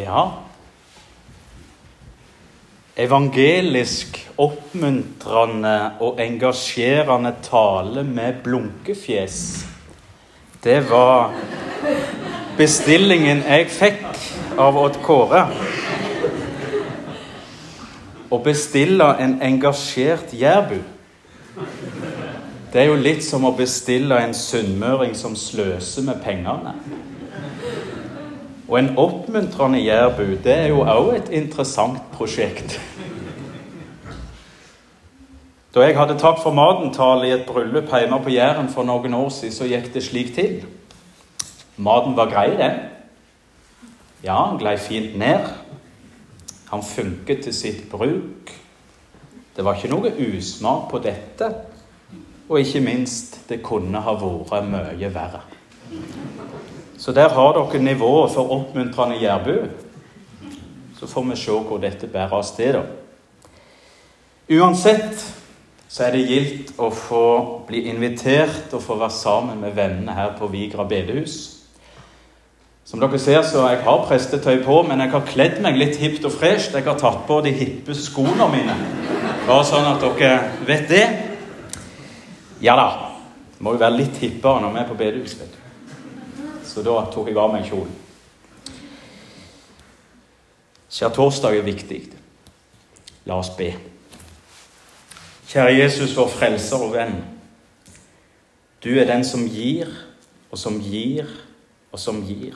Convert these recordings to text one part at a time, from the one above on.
Ja Evangelisk, oppmuntrende og engasjerende tale med blunkefjes. Det var bestillingen jeg fikk av Odd Kåre. Å bestille en engasjert jærbu. Det er jo litt som å bestille en sunnmøring som sløser med pengene. Og en oppmuntrende jærbu, det er jo òg et interessant prosjekt. Da jeg hadde Takk for maten-tale i et bryllup hjemme på Jæren for noen år siden, så gikk det slik til. Maten var grei, den. Ja, han glei fint ned. Han funket til sitt bruk. Det var ikke noe usmak på dette. Og ikke minst, det kunne ha vært mye verre. Så der har dere nivået for oppmuntrende jærbu. Så får vi se hvor dette bærer av sted, da. Uansett så er det gildt å få bli invitert og få være sammen med vennene her på Vigra bedehus. Som dere ser, så jeg har prestetøy på, men jeg har kledd meg litt hipt og fresht. Jeg har tatt på de hippe skoene mine, bare sånn at dere vet det. Ja da. Det må jo være litt hippere når vi er på bedehus. vet du. Så da tok jeg av meg kjolen. Skjærtorsdag er viktig. La oss be. Kjære Jesus, vår frelser og venn. Du er den som gir, og som gir, og som gir.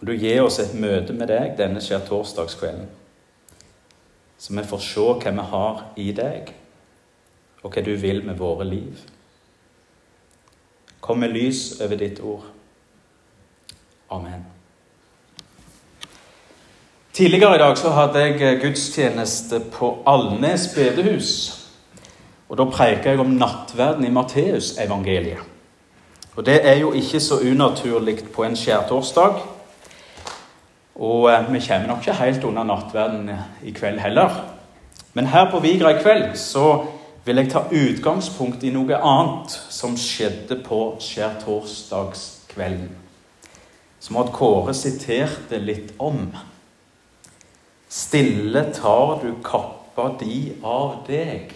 Og Du gir oss et møte med deg denne skjærtorsdagskvelden, så vi får se hva vi har i deg, og hva du vil med våre liv. Kom med lys over ditt ord. Amen. Tidligere i dag så hadde jeg gudstjeneste på Alnes bedehus. Og Da preika jeg om nattverden i Matteusevangeliet. Og Det er jo ikke så unaturlig på en skjærtorsdag. Og eh, vi kommer nok ikke helt unna nattverden i kveld heller. Men her på Vigra i kveld så vil jeg ta utgangspunkt i noe annet som skjedde på skjærtorsdagskvelden. Som Odd Kåre siterte litt om. Stille tar du kappa di av deg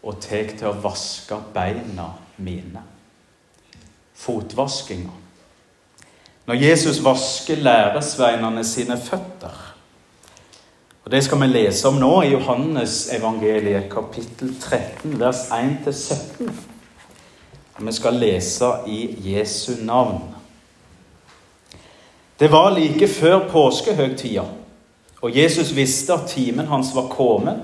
og tek til å vaske beina mine. Fotvaskinga. Når Jesus vasker læresveinene sine føtter og Det skal vi lese om nå i Johannes evangeliet, kapittel 13, vers 1-17. Vi skal lese i Jesu navn. Det var like før påskehøgtida, og Jesus visste at timen hans var kommet,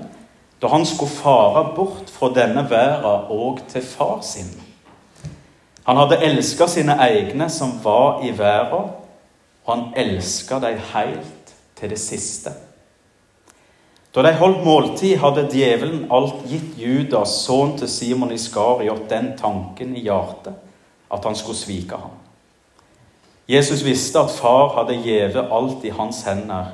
da han skulle fare bort fra denne verden og til far sin. Han hadde elska sine egne som var i verden, og han elska dem helt til det siste. Da de holdt måltid, hadde djevelen alt gitt Judas, sønnen til Simon Iskariot, den tanken i hjertet at han skulle svike ham. Jesus visste at far hadde gjeve alt i hans hender,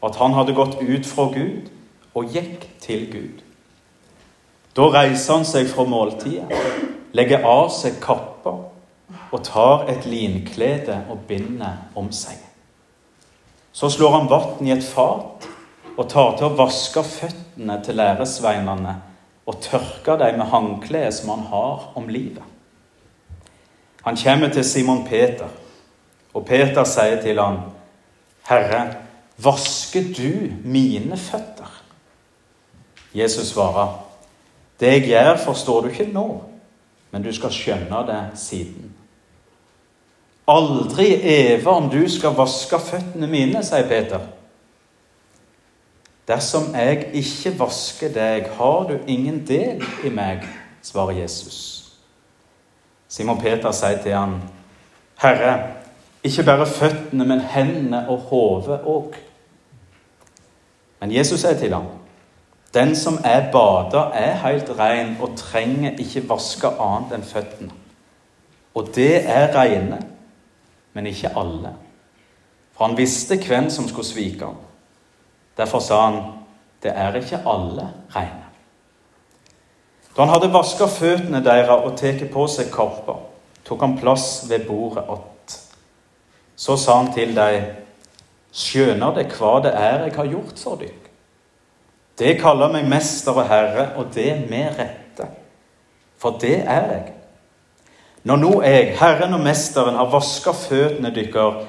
og at han hadde gått ut fra Gud og gikk til Gud. Da reiser han seg fra måltidet, legger av seg kappa og tar et linklede og binder om seg. Så slår han vann i et fat og tar til å vaske føttene til læresveinene og tørke dem med håndkleet som han har om livet. Han kommer til Simon Peter, og Peter sier til ham, 'Herre, vasker du mine føtter?' Jesus svarer, 'Det jeg gjør, forstår du ikke nå, men du skal skjønne det siden.' Aldri eve om du skal vaske føttene mine, sier Peter. Dersom jeg ikke vasker deg, har du ingen del i meg, svarer Jesus. Simon Peter sier til ham, Herre, ikke bare føttene, men hendene og hodet òg. Men Jesus sier til ham, Den som er bada, er helt ren og trenger ikke vaske annet enn føttene. Og det er rene, men ikke alle. For han visste hvem som skulle svike ham. Derfor sa han, 'Det er ikke alle reine'. Da han hadde vaska føttene deres og tatt på seg korpa, tok han plass ved bordet att. Så sa han til dem, skjønner det hva det er jeg har gjort for dykk. Det kaller meg mester og herre, og det med rette. For det er jeg. Når nå jeg, Herren og Mesteren, har vaska føttene deres,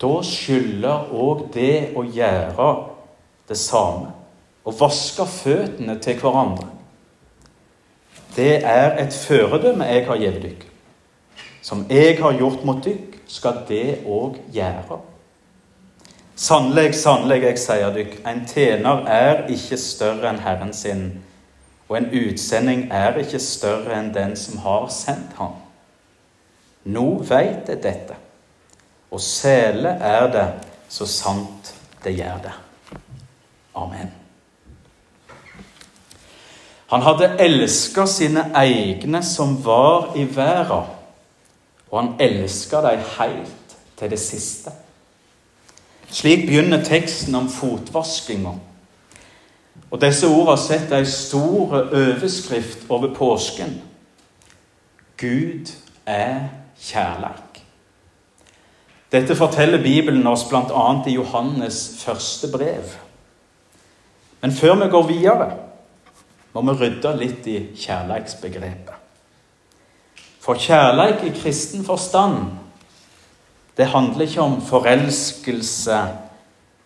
da skylder òg det å gjøre det samme. Å vaske føttene til hverandre. Det er et føredømme jeg har gitt dykk. Som jeg har gjort mot dykk, skal det òg gjøre. Sannelig, sannelig, jeg sier dykk, en tjener er ikke større enn Herren sin, og en utsending er ikke større enn den som har sendt ham. Nå veit jeg dette, og sele er det så sant det gjør det. Amen. Han hadde elska sine egne som var i verden, og han elska dem helt til det siste. Slik begynner teksten om fotvaskinga. Og disse ordene setter ei stor overskrift over påsken. Gud er kjærleik. Dette forteller Bibelen oss bl.a. i Johannes første brev. Men før vi går videre, må vi rydde litt i kjærleiksbegrepet. For kjærleik i kristen forstand det handler ikke om forelskelse,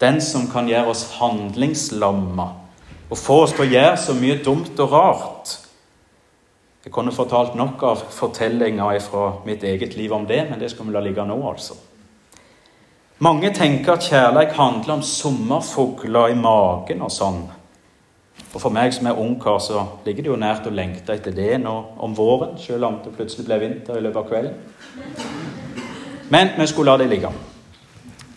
den som kan gjøre oss handlingslamma og få oss til å gjøre så mye dumt og rart. Jeg kunne fortalt nok av fortellinger fra mitt eget liv om det, men det skal vi la ligge nå, altså. Mange tenker at kjærleik handler om sommerfugler i magen og sånn. Og for meg som er ungkar, så ligger det jo nært å lengte etter det nå om våren, selv om det plutselig ble vinter i løpet av kvelden. Men vi skulle la det ligge.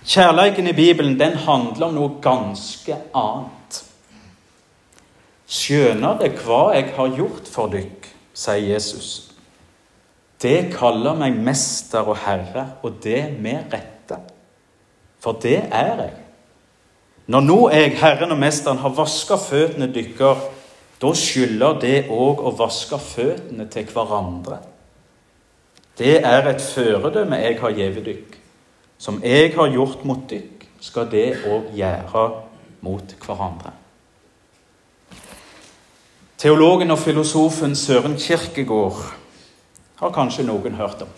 Kjærleiken i Bibelen den handler om noe ganske annet. Skjønner det hva jeg har gjort for dykk, sier Jesus. Det kaller meg mester og herre, og det med rette. For det er jeg. Når nå jeg, Herren og Mesteren, har vaska føttene dykker, da skylder det òg å vaske føttene til hverandre. Det er et føredømme jeg har gitt dykk. Som jeg har gjort mot dykk, skal det òg gjøre mot hverandre. Teologen og filosofen Søren Kirkegård har kanskje noen hørt om.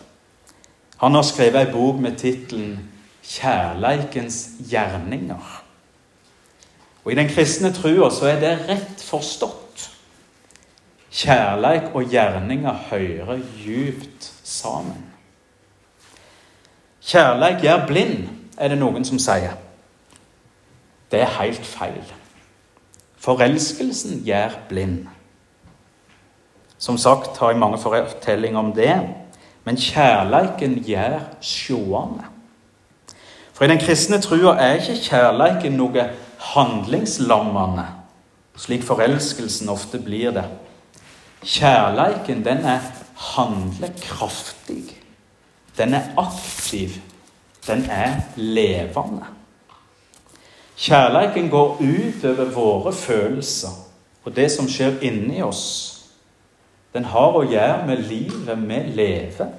Han har skrevet ei bok med tittelen 'Kjærleikens gjerninger'. Og I den kristne trua så er det rett forstått. Kjærleik og gjerninger hører djupt sammen. Kjærleik gjør blind, er det noen som sier. Det er helt feil. Forelskelsen gjør blind. Som sagt har jeg mange fortellinger om det, men kjærleiken gjør sjående. For i den kristne trua er ikke kjærleiken noe handlingslammende, slik forelskelsen ofte blir det. Kjærleiken, den er handlekraftig. Den er aktiv. Den er levende. Kjærleiken går ut over våre følelser og det som skjer inni oss. Den har å gjøre med livet vi lever,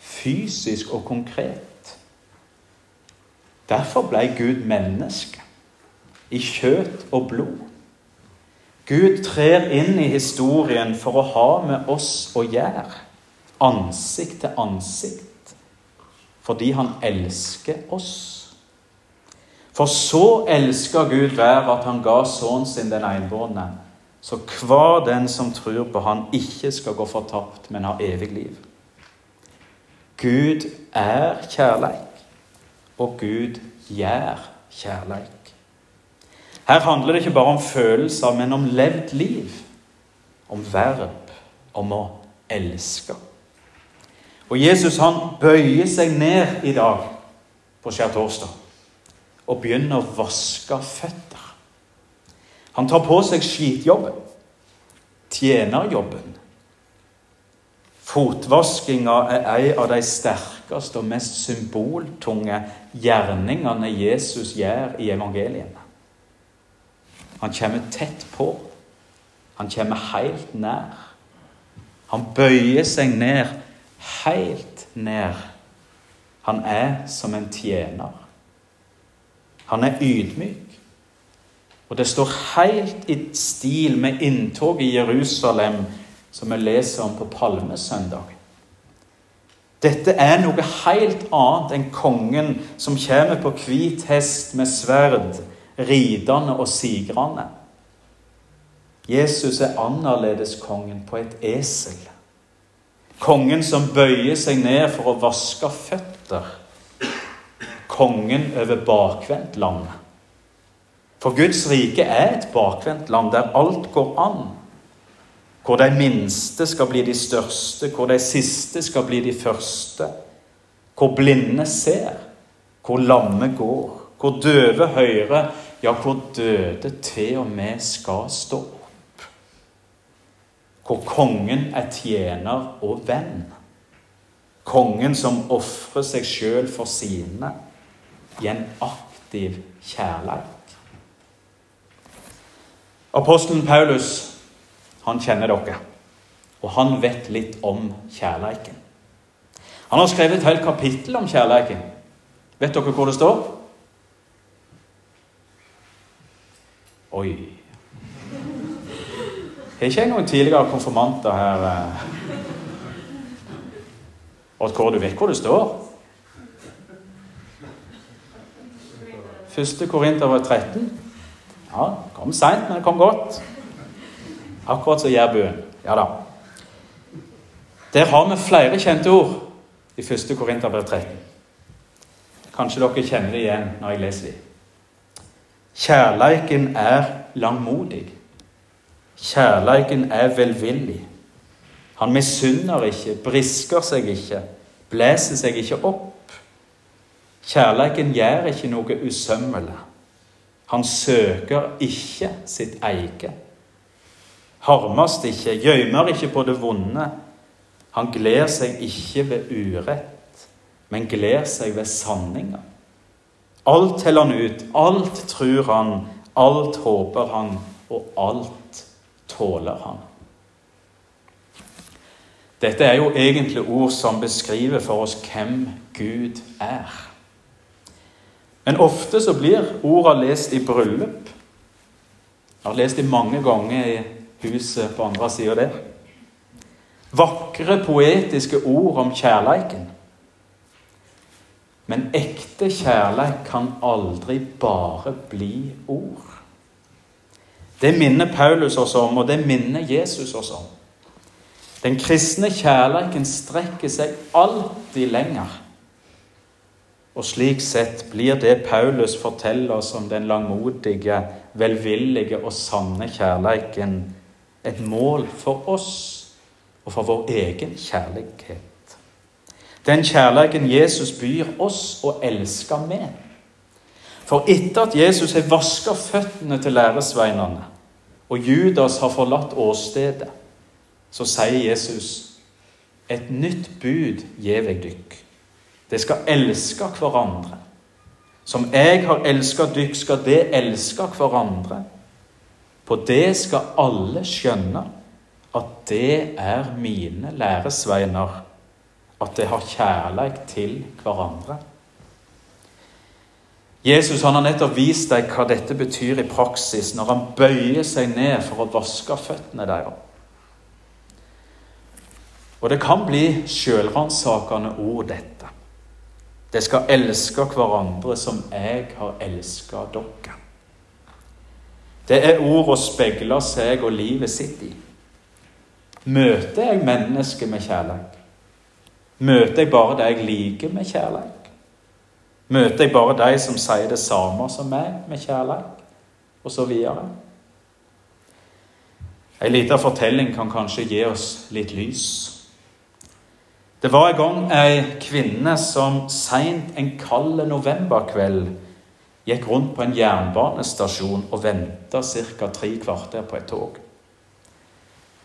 fysisk og konkret. Derfor ble Gud menneske, i kjøtt og blod. Gud trer inn i historien for å ha med oss å gjøre, ansikt til ansikt, fordi han elsker oss. For så elsker Gud hver at han ga sønnen sin den enbårne, så hver den som tror på han, ikke skal gå fortapt, men ha evig liv. Gud er kjærleik, og Gud gjør kjærleik. Her handler det ikke bare om følelser, men om levd liv. Om verb. Om å elske. Og Jesus han bøyer seg ned i dag på skjærtorsdag og begynner å vaske føtter. Han tar på seg skitjobben, tjenerjobben. Fotvaskinga er en av de sterkeste og mest symboltunge gjerningene Jesus gjør i evangeliene. Han kommer tett på. Han kommer helt nær. Han bøyer seg ned, helt ned. Han er som en tjener. Han er ydmyk. Og det står helt i stil med inntoget i Jerusalem, som vi leser om på Palmesøndag. Dette er noe helt annet enn kongen som kommer på hvit hest med sverd, ridende og sigrende. Jesus er annerledeskongen på et esel. Kongen som bøyer seg ned for å vaske føtter. Kongen over bakvendtlandet. For Guds rike er et bakvendt land der alt går an. Hvor de minste skal bli de største, hvor de siste skal bli de første. Hvor blinde ser, hvor lamme går, hvor døve hører, ja, hvor døde til og med skal stå opp. hvor kongen er tjener og venn. Kongen som ofrer seg sjøl for sine i en aktiv kjærleik. Apostelen Paulus han kjenner dere, og han vet litt om kjærleiken. Han har skrevet et helt kapittel om kjærleiken. Vet dere hvor det står? Oi har ikke jeg noen tidligere konfirmanter her eh, Og hvor du vet hvor det står? Første Korinter 13. Ja, kom seint, men det kom godt. Akkurat som jærbuen. Ja da. Der har vi flere kjente ord i første Korinterbrev 13. Kanskje dere kjenner det igjen når jeg leser dem. Kjærleiken er langmodig. Kjærleiken er velvillig. Han misunner ikke, brisker seg ikke, blæser seg ikke opp. Kjærleiken gjør ikke noe usømmelig. Han søker ikke sitt eget. Harmast ikke, gjømmer ikke på det vonde. Han gleder seg ikke ved urett, men gleder seg ved sanninga. Alt teller han ut, alt tror han, alt håper han, og alt tåler han. Dette er jo egentlig ord som beskriver for oss hvem Gud er. Men ofte så blir ordene lest i bryllup. Jeg har lest dem mange ganger i huset på andre sida der. Vakre, poetiske ord om kjærleiken. Men ekte kjærleik kan aldri bare bli ord. Det minner Paulus oss om, og det minner Jesus oss om. Den kristne kjærleiken strekker seg alltid lenger. Og slik sett blir det Paulus forteller oss om den langmodige, velvillige og sanne kjærleiken, et mål for oss og for vår egen kjærlighet. Den kjærligheten Jesus byr oss å elske med. For etter at Jesus har vaska føttene til læresveinene, og Judas har forlatt åstedet, så sier Jesus et nytt bud gjev jeg dykk. Det skal elske hverandre. Som jeg har elska dykk, skal det elske hverandre. På det skal alle skjønne at det er mine læresveiner, at det har kjærleik til hverandre. Jesus han har nettopp vist deg hva dette betyr i praksis når han bøyer seg ned for å vaske føttene deres. Og det kan bli sjølransakende ord, dette. Det skal elske hverandre som jeg har elska dere. Det er ord å speile seg og livet sitt i. Møter jeg mennesket med kjærlighet? Møter jeg bare de jeg liker med kjærlighet? Møter jeg bare de som sier det samme som meg, med kjærlighet, Og så videre. En liten fortelling kan kanskje gi oss litt lys. Det var en gang ei kvinne som seint en kald novemberkveld gikk rundt på en jernbanestasjon og venta ca. tre kvarter på et tog.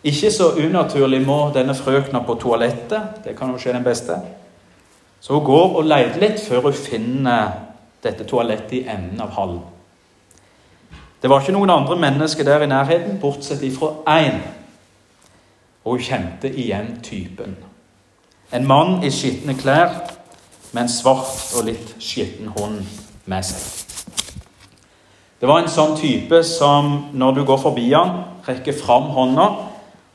Ikke så unaturlig må denne frøkna på toalettet. Det kan jo skje den beste. Så hun går og leter litt før hun finner dette toalettet i enden av hallen. Det var ikke noen andre mennesker der i nærheten, bortsett ifra én. Og hun kjente igjen typen. En mann i skitne klær med en svart og litt skitten hånd med seg. Det var en sånn type som når du går forbi han, rekker fram hånda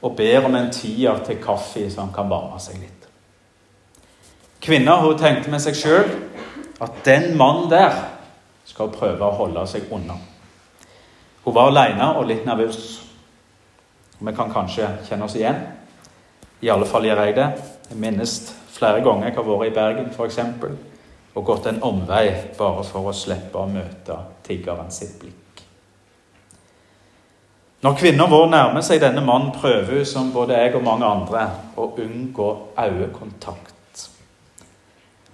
og ber om en tier til kaffe så han kan varme seg litt. Kvinna hun tenkte med seg sjøl at den mannen der skal prøve å holde seg unna. Hun var aleine og litt nervøs. Vi kan kanskje kjenne oss igjen. I alle fall gjør jeg det. Jeg minnes flere ganger jeg har vært i Bergen for eksempel, og gått en omvei bare for å slippe å møte tiggeren sitt blikk. Når kvinner vår nærmer seg denne mannen, prøver hun, som både jeg og mange andre, å unngå øyekontakt.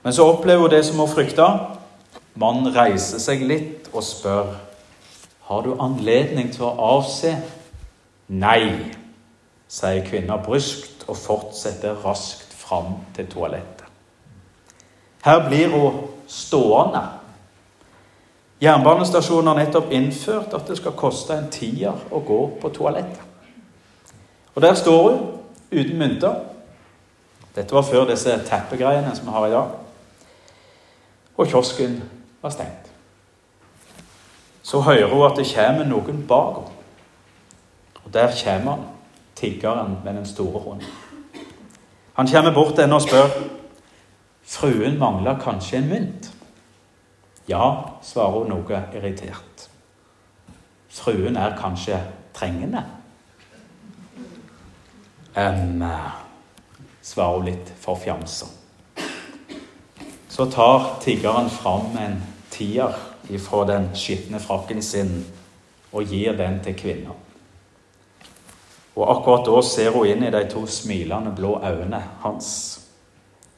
Men så opplever hun det som hun frykta. Mannen reiser seg litt og spør har du anledning til å avse. Nei, sier kvinna bryskt og fortsetter raskt fram til toalettet. Her blir hun stående. Jernbanestasjonen har nettopp innført at det skal koste en tier å gå på toalettet. Og der står hun uten mynter. Dette var før disse teppegreiene som vi har i dag og kiosken var stengt. Så hører hun at det kommer noen bak henne. Og der kommer han, tiggeren med den store hånden. Han kommer bort til henne og spør fruen mangler kanskje en mynt. Ja, svarer hun noe irritert. Fruen er kanskje trengende? Um, svarer hun litt forfjamsa. Så tar tiggeren fram en tier ifra den skitne frakken sin og gir den til kvinna. Og Akkurat da ser hun inn i de to smilende blå øynene hans.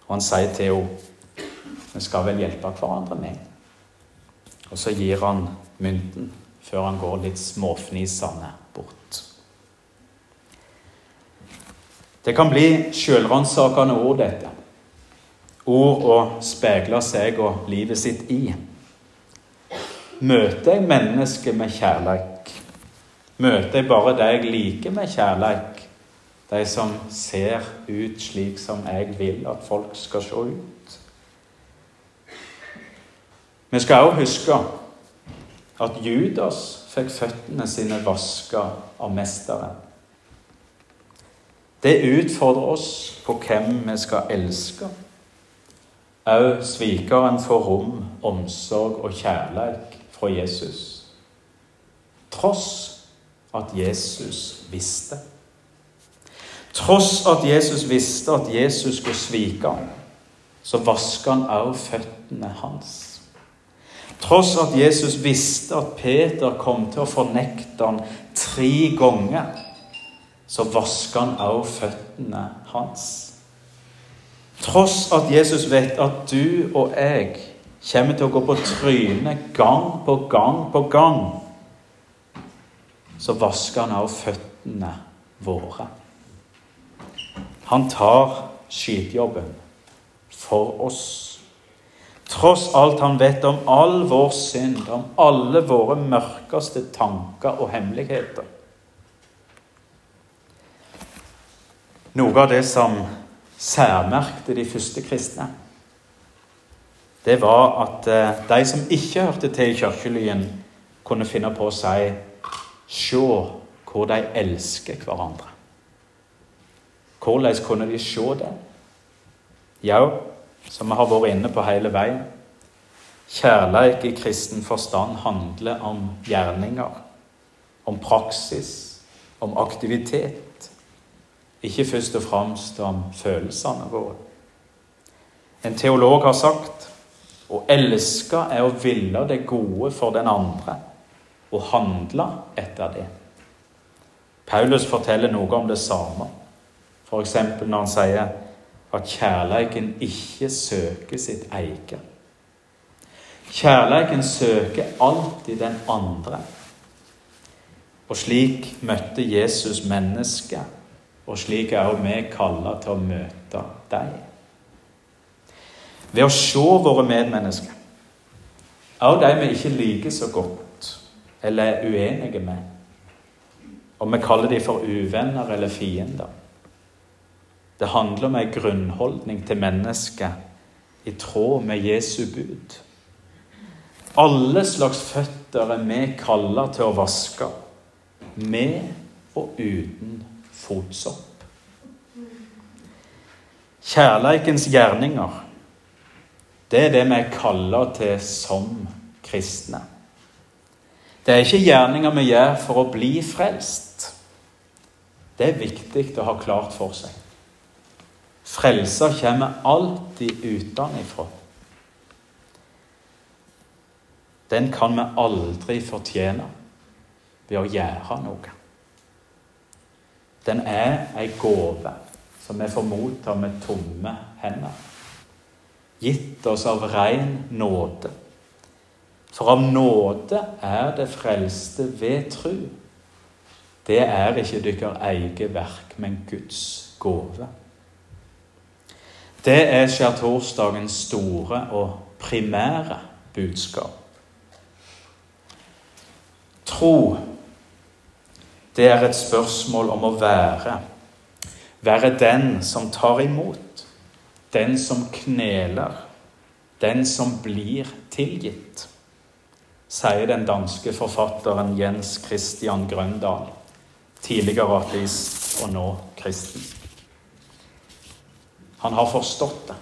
Og han sier til henne vi skal vel hjelpe hverandre med. Og så gir han mynten før han går litt småfnisende bort. Det kan bli sjølransakende ord, dette ord å speile seg og livet sitt i. Møter jeg mennesket med kjærleik? Møter jeg bare de jeg liker med kjærleik? De som ser ut slik som jeg vil at folk skal se ut? Vi skal også huske at Judas fikk føttene sine vaska av Mesteren. Det utfordrer oss på hvem vi skal elske Òg svikeren får rom, omsorg og kjærlighet fra Jesus. Tross at Jesus visste. Tross at Jesus visste at Jesus skulle svike ham, så vasker han også føttene hans. Tross at Jesus visste at Peter kom til å fornekte ham tre ganger, så vasker han også føttene hans. Tross at Jesus vet at du og jeg kommer til å gå på trynet gang på gang på gang, så vasker han av føttene våre. Han tar skitjobben for oss. Tross alt han vet om all vår synd, om alle våre mørkeste tanker og hemmeligheter. Noe av det som særmerkte de første kristne, det var at eh, de som ikke hørte til i kirkelyen, kunne finne på å si Se hvor de elsker hverandre. Hvordan kunne de se det? Ja, som vi har vært inne på hele veien. Kjærleik i kristen forstand handler om gjerninger, om praksis, om aktivitet. Ikke først og fremst om følelsene våre. En teolog har sagt å elske er å ville det gode for den andre og handle etter det. Paulus forteller noe om det samme, f.eks. når han sier at kjærleiken ikke søker sitt eget. Kjærleiken søker alltid den andre. Og slik møtte Jesus mennesket og slik er også vi kalla til å møte deg. Ved å se våre medmennesker, også de vi ikke liker så godt eller er uenige med, om vi kaller de for uvenner eller fiender. Det handler om en grunnholdning til mennesket i tråd med Jesu bud. Alle slags føtter er vi kalla til å vaske, med og uten fotsopp. Kjærleikens gjerninger, det er det vi er kalla til som kristne. Det er ikke gjerninger vi gjør for å bli frelst. Det er viktig å ha klart for seg. Frelsa kommer alltid utenfra. Den kan vi aldri fortjene ved å gjøre noe. Den er ei gave som vi får motta med tomme hender. Gitt oss av ren nåde. For av nåde er det frelste ved tru. Det er ikke deres eget verk, men Guds gave. Det er skjærtorsdagens store og primære budskap. Tro, det er et spørsmål om å være. Være den som tar imot, den som kneler, den som blir tilgitt, sier den danske forfatteren Jens Christian Grøndal, tidligere ateist og nå kristen. Han har forstått det.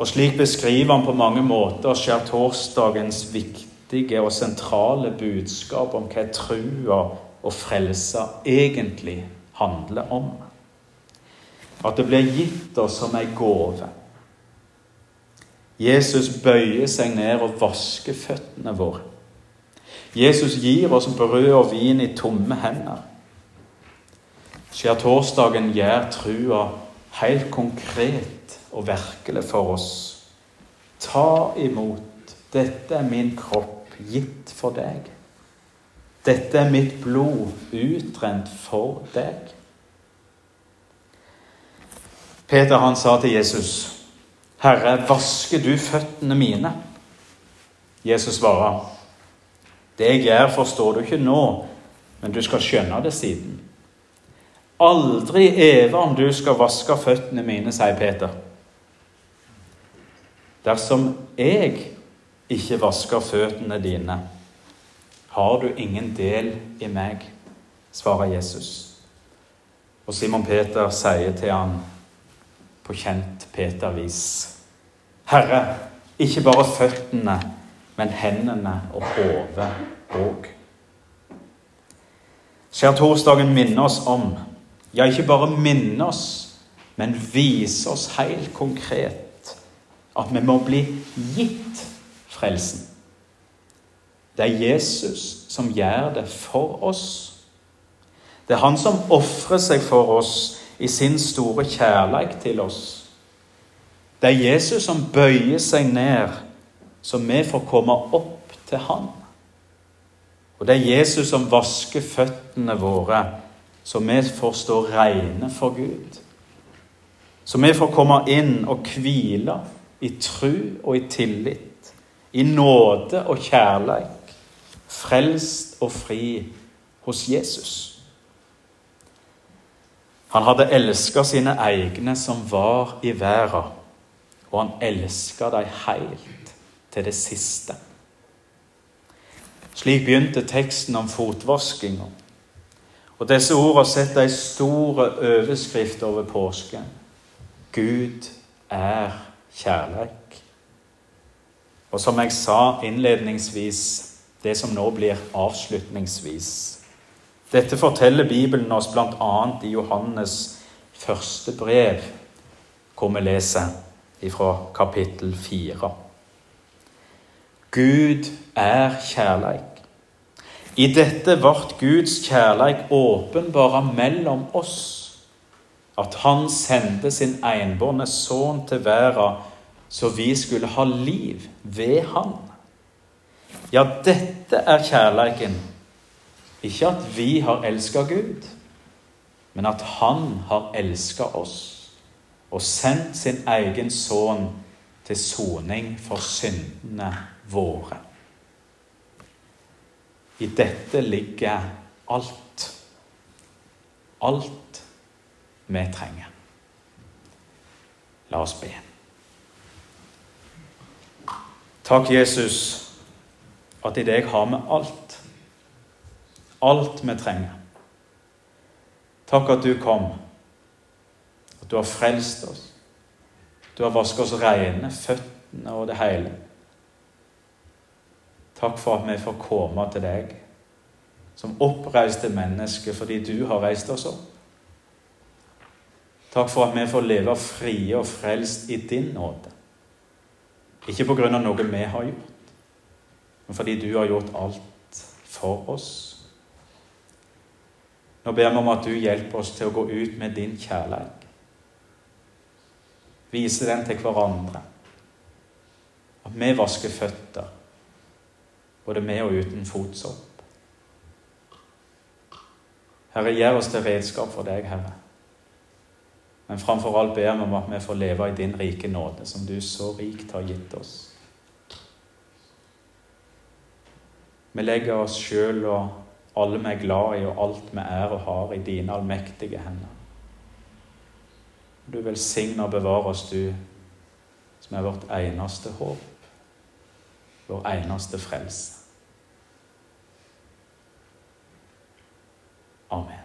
Og slik beskriver han på mange måter skjærtorsdagens viktige og sentrale budskap om hva trua og frelsa egentlig handler om. At det blir gitt oss som ei gave. Jesus bøyer seg ned og vasker føttene våre. Jesus gir oss brød og vin i tomme hender. Skjærtorsdagen gjør trua helt konkret og virkelig for oss. Ta imot. Dette er min kropp gitt for deg. Dette er mitt blod, utrent for deg. Peter han sa til Jesus, 'Herre, vasker du føttene mine?' Jesus svarer, 'Det jeg gjør, forstår du ikke nå, men du skal skjønne det siden.' Aldri eve om du skal vaske føttene mine, sier Peter. Dersom jeg ikke vasker føttene dine, har du ingen del i meg, svarer Jesus. Og Simon Peter sier til han på kjent Peter-vis, Herre, ikke bare føttene, men hendene og hodet òg. Skjærtorsdagen minner oss om, ja, ikke bare minne oss, men vise oss helt konkret at vi må bli gitt frelsen. Det er Jesus som gjør det for oss. Det er han som ofrer seg for oss i sin store kjærlighet til oss. Det er Jesus som bøyer seg ned, så vi får komme opp til han. Og det er Jesus som vasker føttene våre, så vi får stå rene for Gud. Så vi får komme inn og hvile i tru og i tillit i nåde og kjærleik, frelst og fri hos Jesus. Han hadde elska sine egne som var i verden, og han elska dem helt til det siste. Slik begynte teksten om fotvaskinga. Og disse ordene setter ei stor overskrift over påsken. Gud er kjærleik. Og som jeg sa innledningsvis, det som nå blir avslutningsvis Dette forteller Bibelen oss bl.a. i Johannes første brev, hvor vi leser fra kapittel fire. Gud er kjærleik. I dette ble Guds kjærleik åpenbara mellom oss, at Han sendte sin enbårne sønn til verden så vi skulle ha liv ved Han. Ja, dette er kjærleiken. Ikke at vi har elska Gud, men at Han har elska oss og sendt sin egen sønn til soning for syndene våre. I dette ligger alt. Alt vi trenger. La oss be. Takk, Jesus, at i deg har vi alt. Alt vi trenger. Takk at du kom, at du har frelst oss. Du har vasket oss rene, føttene og det hele. Takk for at vi får komme til deg som oppreiste menneske fordi du har reist oss opp. Takk for at vi får leve frie og frelst i din nåde. Ikke på grunn av noe vi har gjort, men fordi du har gjort alt for oss. Nå ber vi om at du hjelper oss til å gå ut med din kjærlighet. Vise den til hverandre. At vi vasker føtter, både med og uten fotsopp. Herre, gjør oss til redskap for deg, Herre. Men framfor alt ber vi om at vi får leve i din rike nåde, som du så rikt har gitt oss. Vi legger oss sjøl og alle vi er glad i, og alt vi er og har, i dine allmektige hender. Du velsigner og bevarer oss, du som er vårt eneste håp, vår eneste frelse. Amen.